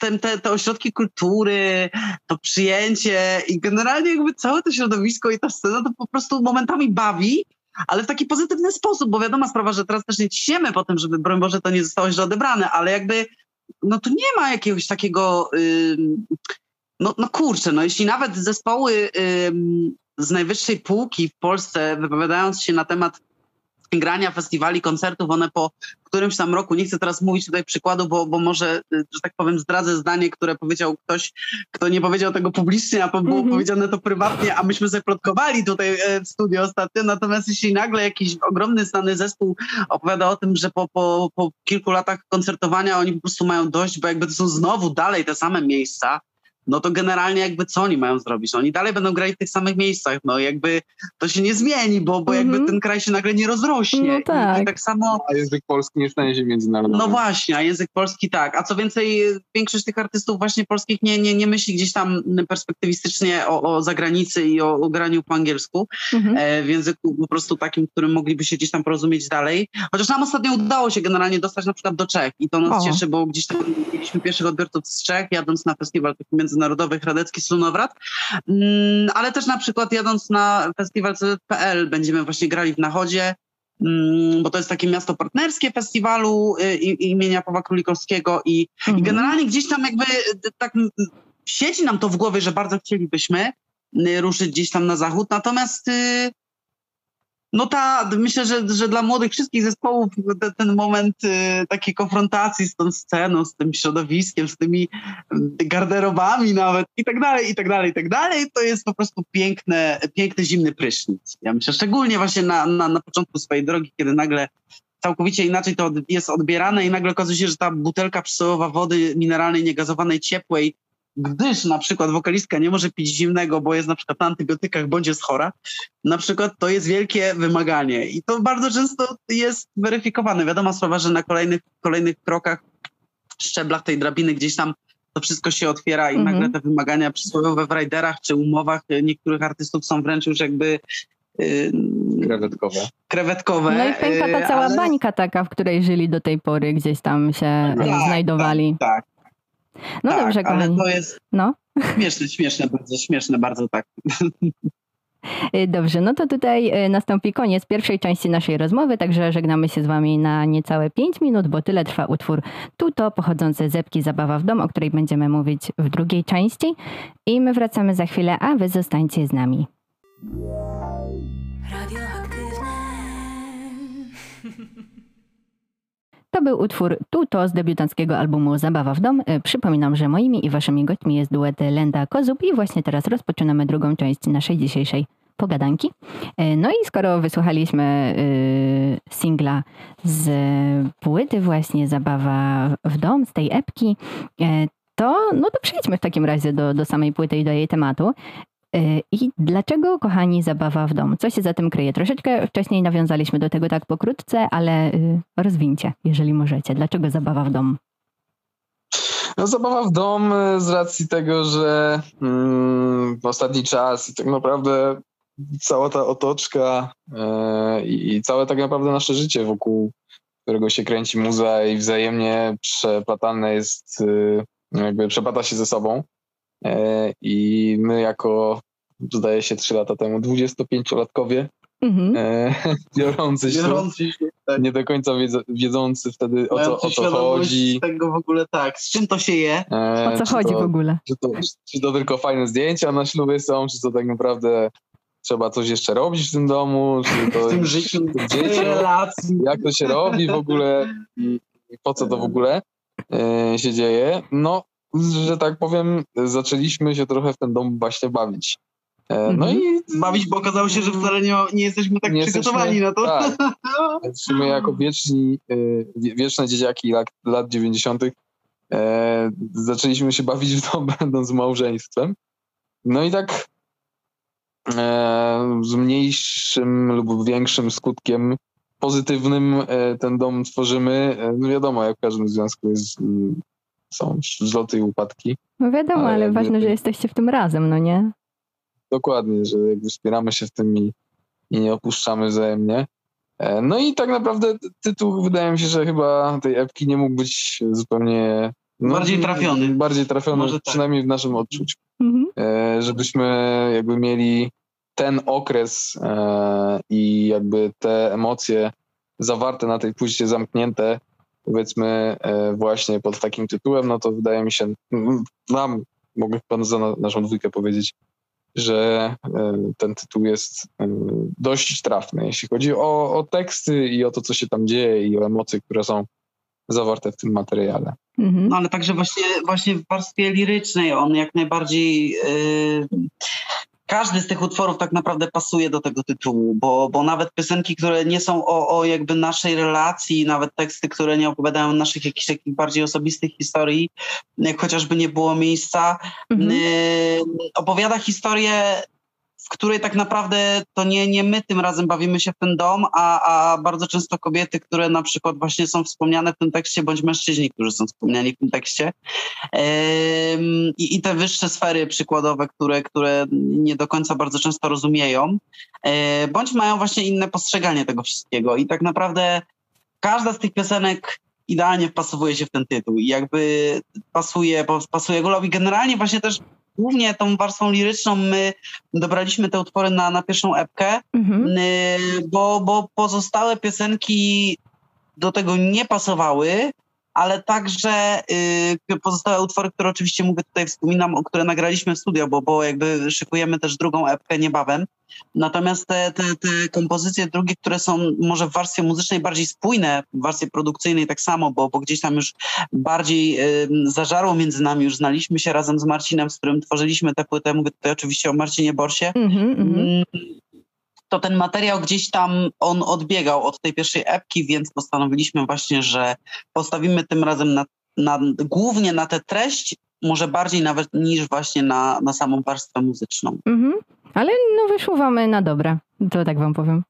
ten, te, te ośrodki kultury, to przyjęcie i generalnie jakby całe to środowisko i ta scena to po prostu momentami bawi, ale w taki pozytywny sposób, bo wiadoma sprawa, że teraz też nie ciśniemy po tym, żeby broń Boże to nie zostało źle odebrane, ale jakby no tu nie ma jakiegoś takiego no, no kurczę, no jeśli nawet zespoły z najwyższej półki w Polsce, wypowiadając się na temat grania festiwali, koncertów, one po którymś tam roku, nie chcę teraz mówić tutaj przykładu, bo, bo może, y, że tak powiem, zdradzę zdanie, które powiedział ktoś, kto nie powiedział tego publicznie, a było Mhm. powiedziane to prywatnie, a myśmy zaplotkowali tutaj e, w studiu ostatnio. Natomiast jeśli nagle jakiś ogromny znany zespół opowiada o tym, że po, po, po kilku latach koncertowania oni po prostu mają dość, bo jakby to są znowu dalej te same miejsca, no to generalnie jakby co oni mają zrobić? No oni dalej będą grać w tych samych miejscach, no jakby to się nie zmieni, bo, bo jakby Mhm. ten kraj się nagle nie rozrośnie. No I, tak. I tak samo A język polski nie stanie się międzynarodowy. no właśnie, a język polski tak. A co więcej, większość tych artystów właśnie polskich nie, nie, nie myśli gdzieś tam perspektywistycznie o, o zagranicy i o, o graniu po angielsku, Mhm. e, w języku po prostu takim, którym mogliby się gdzieś tam porozumieć dalej. Chociaż nam ostatnio udało się generalnie dostać na przykład do Czech i to nas O. cieszy, bo gdzieś tam mieliśmy pierwszych odbiorców z Czech, jadąc na festiwal taki międzynarodowy Hradecki Slunowrat, mm, ale też na przykład jadąc na festiwal CZPL będziemy właśnie grali w Nachodzie, mm, bo to jest takie miasto partnerskie festiwalu y, i- imienia Pawła Królikowskiego i, i Mhm. generalnie gdzieś tam jakby y, tak siedzi nam to w głowie, że bardzo chcielibyśmy y, ruszyć gdzieś tam na zachód, natomiast no ta, myślę, że, że dla młodych wszystkich zespołów te, ten moment y, takiej konfrontacji z tą sceną, z tym środowiskiem, z tymi y, garderobami nawet i tak dalej, i tak dalej, i tak dalej, to jest po prostu piękne, piękny zimny prysznic. Ja myślę, szczególnie właśnie na, na, na początku swojej drogi, kiedy nagle całkowicie inaczej to jest odbierane i nagle okazuje się, że ta butelka przysłowiowa wody mineralnej, niegazowanej, ciepłej, gdyż na przykład wokalistka nie może pić zimnego, bo jest na przykład na antybiotykach bądź jest chora, na przykład to jest wielkie wymaganie i to bardzo często jest weryfikowane. Wiadoma sprawa, że na kolejnych, kolejnych krokach, szczeblach tej drabiny gdzieś tam to wszystko się otwiera i Mhm. nagle te wymagania przysłowiowe w rajderach czy umowach niektórych artystów są wręcz już jakby y, Krewetkowe. krewetkowe. No i pęka ta y, cała ale- bańka taka, w której żyli do tej pory, gdzieś tam się e, Tak, znajdowali. Tak, No tak, dobrze, ale kochani. to jest No. śmieszne, śmieszne, bardzo śmieszne, bardzo tak. Y, Dobrze, no to tutaj y, nastąpi koniec pierwszej części naszej rozmowy, także żegnamy się z Wami na niecałe 5 minut, bo tyle trwa utwór Tuto, pochodzący z epki Zabawa w dom, o której będziemy mówić w drugiej części. I my wracamy za chwilę, a Wy zostańcie z nami. To był utwór Tuto z debiutanckiego albumu Zabawa w dom. Przypominam, że moimi i waszymi gośćmi jest duet Lenda Kozub i właśnie teraz rozpoczynamy drugą część naszej dzisiejszej pogadanki. No i skoro wysłuchaliśmy singla z płyty właśnie Zabawa w dom, z tej epki, to, no to przejdźmy w takim razie do, do samej płyty i do jej tematu. Y, I dlaczego, kochani, zabawa w domu? Co się za tym kryje? Troszeczkę wcześniej nawiązaliśmy do tego tak pokrótce, ale y, rozwincie, jeżeli możecie. Dlaczego zabawa w domu? No, zabawa w dom y, z racji tego, że mm, ostatni czas i tak naprawdę cała ta otoczka i całe tak naprawdę nasze życie wokół którego się kręci muza i wzajemnie przeplatane jest, jakby przeplata się ze sobą. E, I my jako, zdaje się, trzy lata temu, 25-latkowie, mhm. E, biorący się, biorący się tak. nie do końca wiedzący wtedy o co, o co chodzi. tego w ogóle tak, z czym to się je. E, o co chodzi to, w ogóle. Czy to, czy to tylko fajne zdjęcia na ślubie są, czy to tak naprawdę trzeba coś jeszcze robić w tym domu, czy to w tym życiu, relacji. jak to się robi w ogóle i, i po co to w ogóle e, się dzieje. No że tak powiem, zaczęliśmy się trochę w ten dom właśnie bawić. E, no mhm. i bawić, bo okazało się, że wcale nie, nie jesteśmy tak nie przygotowani jesteśmy, na to. Tak. My jako wieczni, e, wieczne dzieciaki lat, lat 90. E, zaczęliśmy się bawić w dom, będąc małżeństwem. No i tak z mniejszym lub większym skutkiem pozytywnym ten dom tworzymy. No wiadomo, jak w każdym związku jest są wzloty i upadki. No wiadomo, ale, ale ważne, że jesteście w tym razem, no nie? Dokładnie, że jakby wspieramy się w tym i, i nie opuszczamy wzajemnie. E, no i tak naprawdę tytuł wydaje mi się, że chyba tej epki nie mógł być zupełnie no, bardziej trafiony. Bardziej trafiony, Może tak. przynajmniej tak. w naszym odczuciu. Mhm. E, żebyśmy jakby mieli ten okres e, i jakby te emocje zawarte na tej płycie zamknięte powiedzmy e, właśnie pod takim tytułem, no to wydaje mi się, nam, mogę chyba za naszą dwójkę powiedzieć, że e, ten tytuł jest e, dość trafny, jeśli chodzi o, o teksty i o to, co się tam dzieje i o emocje, które są zawarte w tym materiale. Mhm. No ale także właśnie, właśnie w warstwie lirycznej on jak najbardziej yy, każdy z tych utworów tak naprawdę pasuje do tego tytułu, bo, bo nawet piosenki, które nie są o, o jakby naszej relacji, nawet teksty, które nie opowiadają naszych jakichś takich bardziej osobistych historii, jak chociażby nie było miejsca, mhm. y, opowiada historię w której tak naprawdę to nie, nie my tym razem bawimy się w ten dom, a, a bardzo często kobiety, które na przykład właśnie są wspomniane w tym tekście, bądź mężczyźni, którzy są wspomniani w tym tekście. I, i te wyższe sfery przykładowe, które, które nie do końca bardzo często rozumieją, e, bądź mają właśnie inne postrzeganie tego wszystkiego. I tak naprawdę każda z tych piosenek idealnie wpasowuje się w ten tytuł i jakby pasuje, pasuje gólowi. Generalnie właśnie też głównie tą warstwą liryczną my dobraliśmy te utwory na, na pierwszą epkę, mhm. Y, bo, bo pozostałe piosenki do tego nie pasowały, ale także y, pozostałe utwory, które oczywiście mówię tutaj wspominam, o które nagraliśmy w studio, bo, bo jakby szykujemy też drugą epkę niebawem. Natomiast te, te, te kompozycje drugie, które są może w warstwie muzycznej bardziej spójne, w warstwie produkcyjnej tak samo, bo, bo gdzieś tam już bardziej y, zażarło między nami, już znaliśmy się razem z Marcinem, z którym tworzyliśmy tę płytę, mówię tutaj oczywiście o Marcinie Borsie. Mm-hmm, mm-hmm to ten materiał gdzieś tam on odbiegał od tej pierwszej epki, więc postanowiliśmy właśnie, że postawimy tym razem na, na, głównie na tę treść, może bardziej nawet niż właśnie na, na samą warstwę muzyczną. Mhm. Ale no wyszło wam na dobre, to tak wam powiem.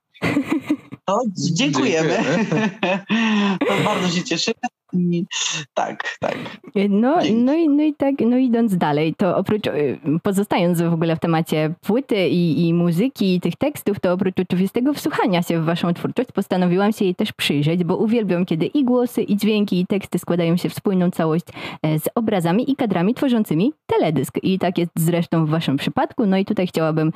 To dziękujemy. dziękujemy. to bardzo się cieszymy. Tak, tak. No, no, i, no i tak, no idąc dalej, to oprócz, y, pozostając w ogóle w temacie płyty i, i muzyki i tych tekstów, to oprócz oczywistego wsłuchania się w waszą twórczość, postanowiłam się jej też przyjrzeć, bo uwielbiam, kiedy i głosy, i dźwięki, i teksty składają się w spójną całość e, z obrazami i kadrami tworzącymi teledysk. I tak jest zresztą w waszym przypadku. No i tutaj chciałabym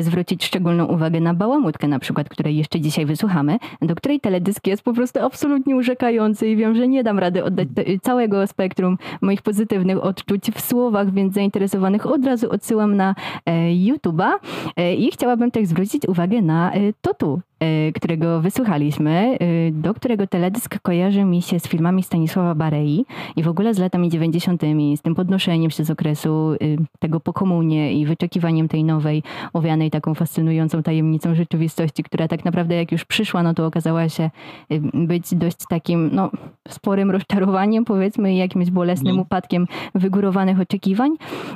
zwrócić szczególną uwagę na bałamutkę na przykład, której jeszcze dzisiaj wysłuchamy, do której teledysk jest po prostu absolutnie urzekający i wiem, że nie dam rady oddać całego spektrum moich pozytywnych odczuć w słowach, więc zainteresowanych od razu odsyłam na e, YouTube'a e, i chciałabym też zwrócić uwagę na e, to tu. e, którego wysłuchaliśmy, e, do którego teledysk kojarzy mi się z filmami Stanisława Barei i w ogóle z latami 90., z tym podnoszeniem się z okresu tego po komunie i wyczekiwaniem tej nowej, owianej taką fascynującą tajemnicą rzeczywistości, która tak naprawdę jak już przyszła, no to okazała się być dość takim, no, sporym rozczarowaniem, powiedzmy, i jakimś bolesnym mm. upadkiem wygórowanych oczekiwań.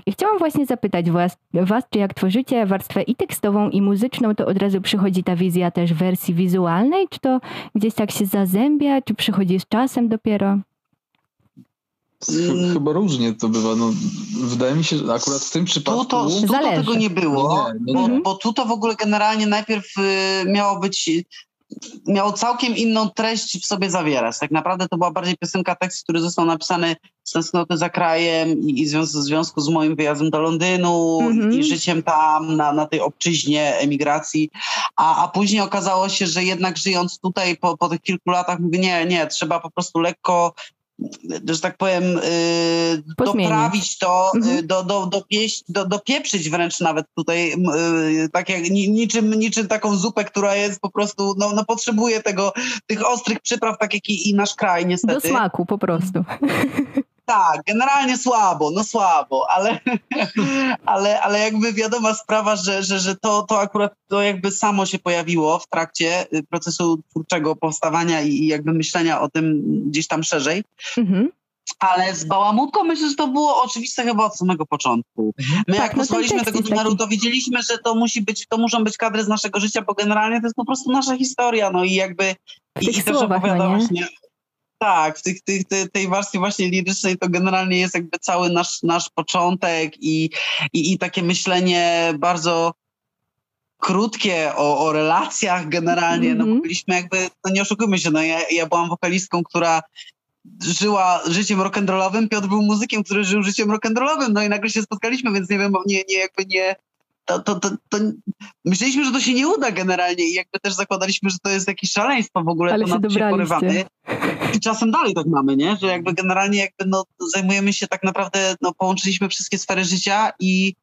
I chciałam właśnie zapytać was, was, czy jak tworzycie warstwę i tekstową, i muzyczną, to od razu przychodzi ta wizja też w wersji wizualnej, czy to gdzieś tak się zazębia, czy przychodzi z czasem dopiero? Chyba różnie to bywa. No, wydaje mi się, że akurat w tym przypadku... Tu to, tu to tego nie było, nie, nie, nie, bo, bo tu to w ogóle generalnie najpierw y, miało być miało całkiem inną treść w sobie zawierać. Tak naprawdę to była bardziej piosenka tekst, który został napisany z tęsknoty za krajem i, i w związku z moim wyjazdem do Londynu mm -hmm. i życiem tam na, na tej obczyźnie emigracji. A, a później okazało się, że jednak żyjąc tutaj po, po tych kilku latach mówię, nie, nie, trzeba po prostu lekko że tak powiem, yy, doprawić to, mhm. do, do, dopieść, do, dopieprzyć wręcz nawet tutaj, yy, tak jak niczym, niczym taką zupę, która jest po prostu, no, no potrzebuje tego, tych ostrych przypraw, tak jak i, i nasz kraj niestety. Do smaku po prostu. Tak, generalnie słabo, no słabo, ale, ale, ale jakby wiadoma sprawa, że, że, że to, to akurat to jakby samo się pojawiło w trakcie y, procesu twórczego powstawania i jakby myślenia o tym gdzieś tam szerzej. Mhm. Ale z Bałamutką myślę, że to było oczywiste chyba od samego początku. Mhm. My tak, jak no posłuchaliśmy tego numeru, to wiedzieliśmy, że to musi być, to muszą być kadry z naszego życia, bo generalnie to jest po prostu nasza historia, no i jakby i, i też opowiada no właśnie tak, w tych, tych, tej, tej warstwie właśnie lirycznej to generalnie jest jakby cały nasz, nasz początek i, i, i takie myślenie bardzo krótkie o, o relacjach generalnie, mm -hmm. no bo mhm. byliśmy jakby, no nie oszukujmy się, no ja, ja byłam wokalistką, która żyła życiem rock'n'rollowym, Piotr był muzykiem, który żył życiem rock'n'rollowym, no i nagle się spotkaliśmy, więc nie wiem, nie, nie jakby nie, to, to, to, to, myśleliśmy, że to się nie uda generalnie i jakby też zakładaliśmy, że to jest jakieś szaleństwo w ogóle, Ale to się, się porywamy. I czasem dalej tak mamy, nie? Że jakby generalnie jakby no, zajmujemy się tak naprawdę, no połączyliśmy wszystkie sfery życia i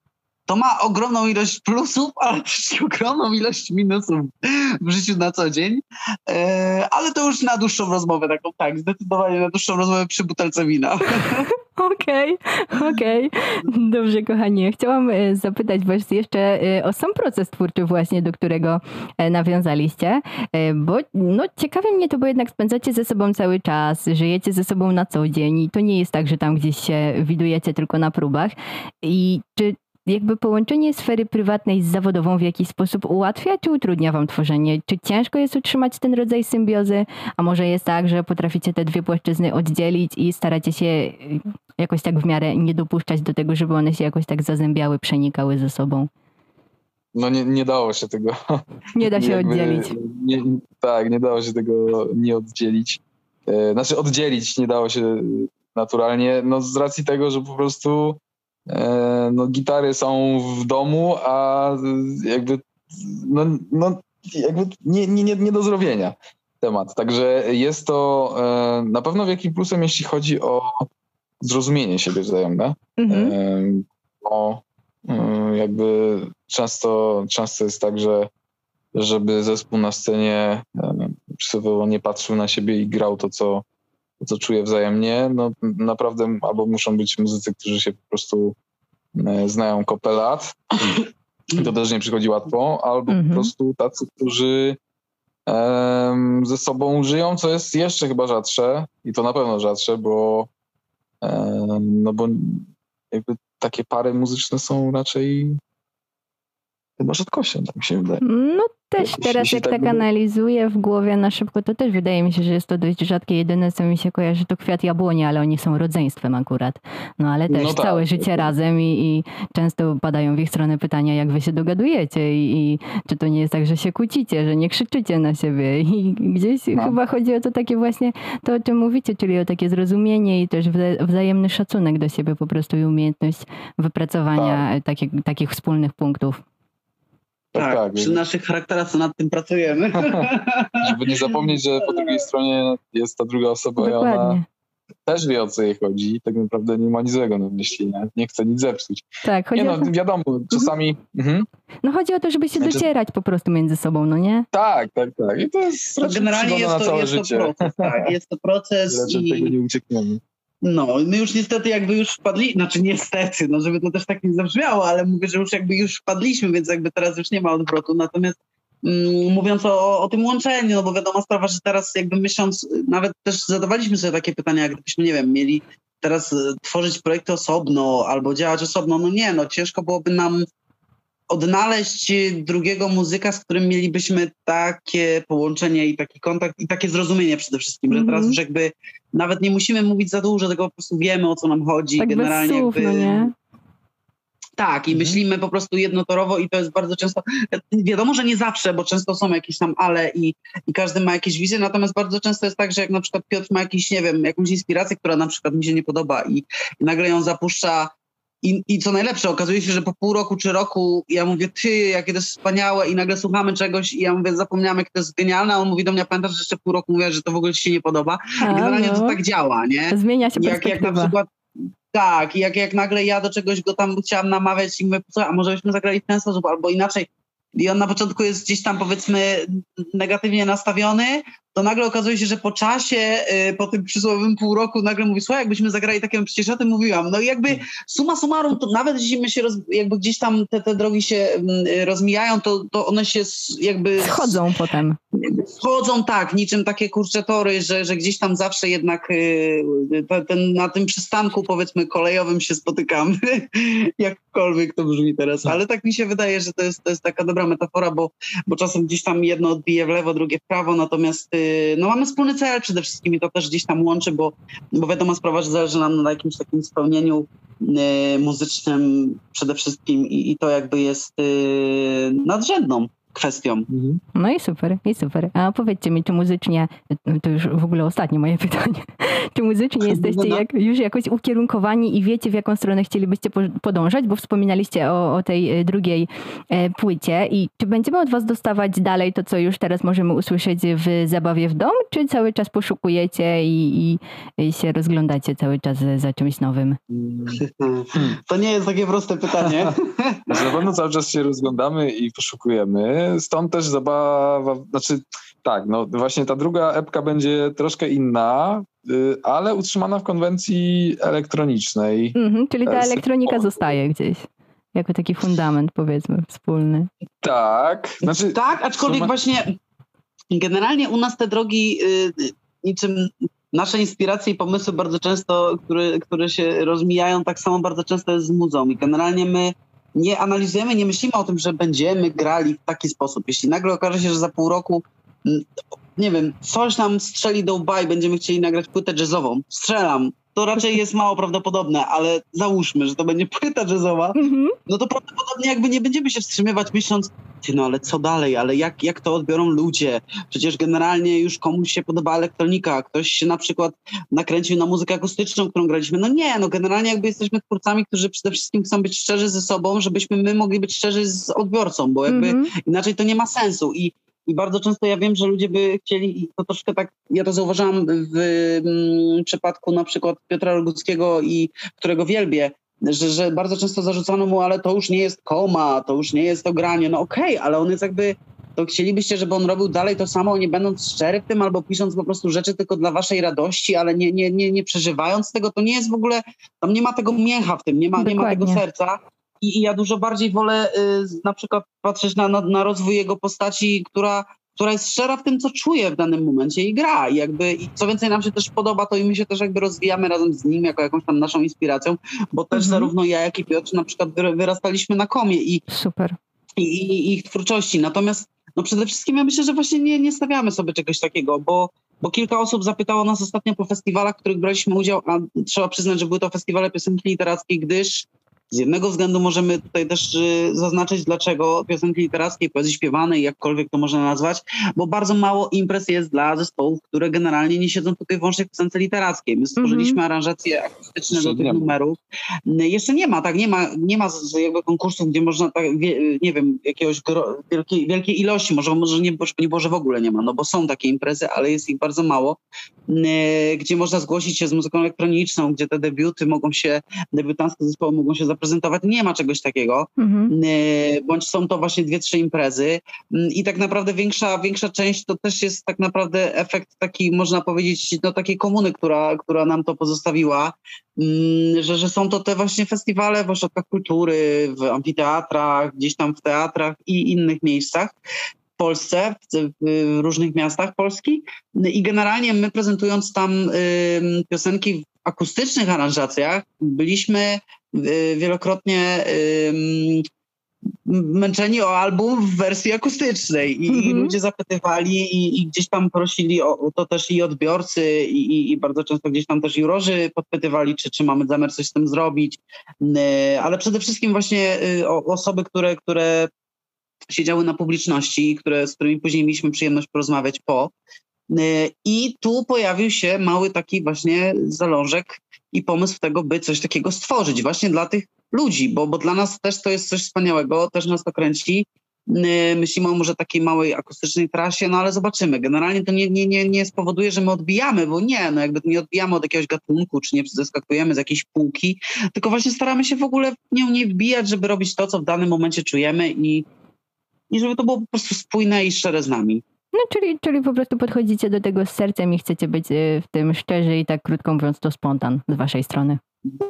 to ma ogromną ilość plusów, ale też ogromną ilość minusów w życiu na co dzień. E, ale to już na dłuższą rozmowę taką, tak, zdecydowanie na dłuższą rozmowę przy butelce wina. Okej, okay, okej. Okay. Dobrze, kochanie. Chciałam e, zapytać was jeszcze e, o sam proces twórczy właśnie, do którego nawiązaliście, bo no, ciekawi mnie to, bo jednak spędzacie ze sobą cały czas, żyjecie ze sobą na co dzień i to nie jest tak, że tam gdzieś się widujecie tylko na próbach. I czy jakby połączenie sfery prywatnej z zawodową w jakiś sposób ułatwia czy utrudnia wam tworzenie? Czy ciężko jest utrzymać ten rodzaj symbiozy? A może jest tak, że potraficie te dwie płaszczyzny oddzielić i staracie się y, jakoś tak w miarę nie dopuszczać do tego, żeby one się jakoś tak zazębiały, przenikały ze sobą? No nie, nie dało się tego. Nie da się jakby, oddzielić. Nie, tak, nie dało się tego nie oddzielić. E, znaczy oddzielić nie dało się naturalnie, no z racji tego, że po prostu no, gitary są w domu, a jakby, no, no, jakby nie, nie, nie, do zrobienia temat. Także jest to e, na pewno wielkim plusem, jeśli chodzi o zrozumienie siebie wzajemne. Mhm. E, bo jakby często, często jest tak, że żeby zespół na scenie przykładowo nie patrzył na siebie i grał to, co co czuję wzajemnie, no naprawdę albo muszą być muzycy, którzy się po prostu e, znają kopę lat, to też nie przychodzi łatwo, albo mhm. po prostu tacy, którzy ze sobą żyją, co jest jeszcze chyba rzadsze i to na pewno rzadsze, bo no bo jakby takie pary muzyczne są raczej chyba rzadkością, tak mi się wydaje. No też teraz jak tak, tak analizuję w głowie na szybko, to też wydaje mi się, że jest to dość rzadkie. Jedyne, co mi się kojarzy, to kwiat jabłoni, ale oni są rodzeństwem akurat. No ale też no tak, całe życie razem i, i, często padają w ich stronę pytania, jak wy się dogadujecie i, i, czy to nie jest tak, że się kłócicie, że nie krzyczycie na siebie. I gdzieś no. chyba chodzi o to takie właśnie to, o czym mówicie, czyli o takie zrozumienie i też wzajemny szacunek do siebie po prostu i umiejętność wypracowania tak. takich, takich wspólnych punktów. Tak, tak, przy naszych charakterach to nad tym pracujemy. Żeby nie zapomnieć, że po drugiej stronie jest ta druga osoba Dokładnie. też wie o co jej chodzi i tak naprawdę nie ma nic złego na myśli, nie, nie chce nic zepsuć. Tak, chodzi Nie o no, to, wiadomo, czasami... Mhm. no chodzi o to, żeby się Znaczy- docierać po prostu między sobą, no nie? Tak, tak, tak. I to jest To generalnie jest na to, całe jest to życie. proces, tak, jest to proces Raczej tego i nie uciekniemy. No, my już niestety jakby już wpadli, znaczy niestety, no żeby to też tak nie zabrzmiało, ale mówię, że już jakby już wpadliśmy, więc jakby teraz już nie ma odwrotu, natomiast mm, mówiąc o, o tym łączeniu, no bo wiadoma sprawa, że teraz jakby myśląc, nawet też zadawaliśmy sobie takie pytania, jak gdybyśmy, nie wiem, mieli teraz e, tworzyć projekty osobno albo działać osobno, no nie, no ciężko byłoby nam odnaleźć drugiego muzyka, z którym mielibyśmy takie połączenie i taki kontakt i takie zrozumienie przede wszystkim, że Mhm. teraz już jakby nawet nie musimy mówić za dużo, tylko po prostu wiemy o co nam chodzi. Tak bez Generalnie słów, jakby, no nie? Tak, i Mhm. myślimy po prostu jednotorowo i to jest bardzo często, wiadomo, że nie zawsze, bo często są jakieś tam ale i, i każdy ma jakieś wizje, natomiast bardzo często jest tak, że jak na przykład Piotr ma jakiś, nie wiem, jakąś inspirację, która na przykład mi się nie podoba i, i nagle ją zapuszcza i, I co najlepsze, okazuje się, że po pół roku czy roku ja mówię, ty, jakie to jest wspaniałe i nagle słuchamy czegoś i ja mówię, zapomniałem, jak to jest genialne, a on mówi do mnie, pamiętasz, że jeszcze pół roku mówię, że to w ogóle ci się nie podoba. I generalnie to no. tak działa, nie? Zmienia się jak, jak na przykład tak, jak, jak nagle ja do czegoś go tam chciałam namawiać i mówię, "Słuchaj, a może byśmy zagrali w ten sposób albo inaczej. I on na początku jest gdzieś tam powiedzmy negatywnie nastawiony, to nagle okazuje się, że po czasie, y, po tym przysłowiowym pół roku nagle mówi, słuchaj, jakbyśmy zagrali takiego, przecież o tym mówiłam. No i jakby suma summarum, to nawet jeśli my się, roz, jakby gdzieś tam te, te drogi się mm, y, rozmijają, to, to one się jakby... Schodzą potem. Wchodzą tak, niczym takie kurcze tory, że, że gdzieś tam zawsze jednak y, te- ten, na tym przystanku powiedzmy kolejowym się spotykamy, jakkolwiek to brzmi teraz, ale tak mi się wydaje, że to jest, to jest taka dobra metafora, bo, bo czasem gdzieś tam jedno odbije w lewo, drugie w prawo, natomiast y, no mamy wspólny cel przede wszystkim i to też gdzieś tam łączy, bo, bo wiadoma sprawa, że zależy nam na jakimś takim spełnieniu y, muzycznym przede wszystkim i, i to jakby jest y, nadrzędną kwestią. Mhm. No i super, i super. A powiedzcie mi, czy muzycznie, to już w ogóle ostatnie moje pytanie, czy muzycznie jesteście No. jak, już jakoś ukierunkowani i wiecie, w jaką stronę chcielibyście po- podążać, bo wspominaliście o, o tej e, drugiej e, płycie i czy będziemy od was dostawać dalej to, co już teraz możemy usłyszeć w Zabawie w dom, czy cały czas poszukujecie i, i, i się rozglądacie cały czas za czymś nowym? To nie jest takie proste pytanie. Na pewno cały czas się rozglądamy i poszukujemy. Stąd też zabawa, znaczy tak, no właśnie ta druga epka będzie troszkę inna, y, ale utrzymana w konwencji elektronicznej. Mhm, czyli ta elektronika zostaje gdzieś. Jako taki fundament, powiedzmy, wspólny. Tak, znaczy Tak, aczkolwiek Suma- właśnie generalnie u nas te drogi y, y, niczym nasze inspiracje i pomysły bardzo często, które, które się rozmijają, tak samo bardzo często jest z muzą i generalnie my nie analizujemy, nie myślimy o tym, że będziemy grali w taki sposób. Jeśli nagle okaże się, że za pół roku mm, nie wiem, coś nam strzeli do łba i będziemy chcieli nagrać płytę jazzową, strzelam, to raczej jest mało prawdopodobne, ale załóżmy, że to będzie płyta jazzowa, Mhm. no to prawdopodobnie jakby nie będziemy się wstrzymywać myśląc, ty no ale co dalej, ale jak, jak to odbiorą ludzie? Przecież generalnie już komuś się podoba elektronika, ktoś się na przykład nakręcił na muzykę akustyczną, którą graliśmy. No nie, no generalnie jakby jesteśmy twórcami, którzy przede wszystkim chcą być szczerzy ze sobą, żebyśmy my mogli być szczerzy z odbiorcą, bo jakby Mhm. inaczej to nie ma sensu i i bardzo często ja wiem, że ludzie by chcieli, i to troszkę tak, ja to zauważyłam w mm, przypadku na przykład Piotra Roguckiego, i którego wielbię, że, że bardzo często zarzucano mu, ale to już nie jest koma, to już nie jest to granie. No okej, ale on jest jakby, to chcielibyście, żeby on robił dalej to samo, nie będąc szczery w tym, albo pisząc po prostu rzeczy tylko dla waszej radości, ale nie, nie, nie, nie przeżywając tego, to nie jest w ogóle, tam nie ma tego mięcha w tym, nie ma, nie ma tego serca. I, I ja dużo bardziej wolę y, na przykład patrzeć na, na, na rozwój jego postaci, która, która jest szczera w tym, co czuje w danym momencie i gra. I jakby i co więcej nam się też podoba, to i my się też jakby rozwijamy razem z nim jako jakąś tam naszą inspiracją, bo też Mhm. zarówno ja, jak i Piotr na przykład wyra- wyrastaliśmy na komie i, Super. i, i ich twórczości. Natomiast no przede wszystkim ja myślę, że właśnie nie, nie stawiamy sobie czegoś takiego, bo, bo kilka osób zapytało nas ostatnio po festiwalach, w których braliśmy udział, a trzeba przyznać, że były to festiwale piosenki literackiej, gdyż Z jednego względu możemy tutaj też y, zaznaczyć, dlaczego piosenki literackiej, poezji śpiewanej, jakkolwiek to można nazwać, bo bardzo mało imprez jest dla zespołów, które generalnie nie siedzą tutaj wyłącznie w piosence literackiej. My stworzyliśmy mm -hmm. aranżacje akustyczne Jeszcze do tych numerów. Jeszcze nie ma, tak, nie ma, nie ma jakby konkursów, gdzie można, tak, nie wiem, jakiegoś wielkiej, wielkiej ilości, może, może nie, nie było, że w ogóle nie ma, no bo są takie imprezy, ale jest ich bardzo mało, gdzie można zgłosić się z muzyką elektroniczną, gdzie te debiuty mogą się, debiutanckie zespoły mogą się zaprezentować. Nie ma czegoś takiego, mhm. bądź są to właśnie dwie, trzy imprezy i tak naprawdę większa, większa część to też jest tak naprawdę efekt taki, można powiedzieć, no takiej komuny, która, która nam to pozostawiła, że, że są to te właśnie festiwale w ośrodkach kultury, w amfiteatrach, gdzieś tam w teatrach i innych miejscach, Polsce, w różnych miastach Polski i generalnie my prezentując tam piosenki w akustycznych aranżacjach byliśmy y, wielokrotnie męczeni o album w wersji akustycznej i, mm -hmm. i ludzie zapytywali i, i, gdzieś tam prosili o to też i odbiorcy i, i, bardzo często gdzieś tam też jurorzy podpytywali, czy, czy mamy zamiar coś z tym zrobić, ale przede wszystkim właśnie y, osoby, które, które siedziały na publiczności, które, z którymi później mieliśmy przyjemność porozmawiać po. Y, I tu pojawił się mały taki właśnie zalążek i pomysł tego, by coś takiego stworzyć właśnie dla tych ludzi, bo, bo dla nas też to jest coś wspaniałego, też nas to kręci. Y, myślimy o może takiej małej akustycznej trasie, no ale zobaczymy. Generalnie to nie, nie, nie, nie spowoduje, że my odbijamy, bo nie, no jakby nie odbijamy od jakiegoś gatunku, czy nie zeskakujemy z jakiejś półki, tylko właśnie staramy się w ogóle w nią nie wbijać, żeby robić to, co w danym momencie czujemy i, i żeby to było po prostu spójne i szczere z nami. No, czyli, czyli po prostu podchodzicie do tego z sercem i chcecie być y, w tym szczerzy i tak krótko mówiąc to spontan z waszej strony.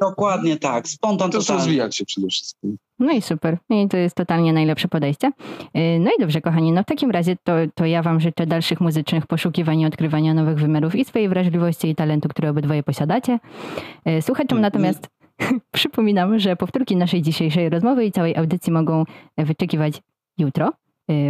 Dokładnie tak, spontan to rozwijać się przede wszystkim. No i super. I to jest totalnie najlepsze podejście. Y, no i dobrze, kochani, no w takim razie to, to ja wam życzę dalszych muzycznych poszukiwań i odkrywania nowych wymiarów i swojej wrażliwości i talentu, które obydwoje posiadacie. Y, słuchaczom mm, natomiast przypominam, że powtórki naszej dzisiejszej rozmowy i całej audycji mogą wyczekiwać jutro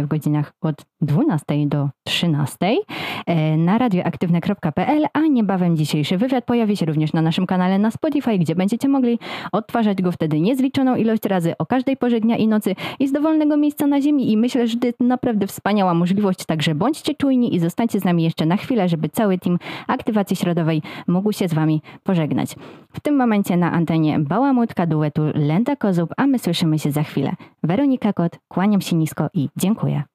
w godzinach od 12 do 13 y, na radioaktywne.pl, a niebawem dzisiejszy wywiad pojawi się również na naszym kanale na Spotify, gdzie będziecie mogli odtwarzać go wtedy niezliczoną ilość razy o każdej porze dnia i nocy i z dowolnego miejsca na ziemi i myślę, że to naprawdę wspaniała możliwość, także bądźcie czujni i zostańcie z nami jeszcze na chwilę, żeby cały team aktywacji środowej mógł się z wami pożegnać. W tym momencie na antenie Bałamutka duetu Lenda Kozub, a my słyszymy się za chwilę. Weronika Kot, kłaniam się nisko i dziękuję.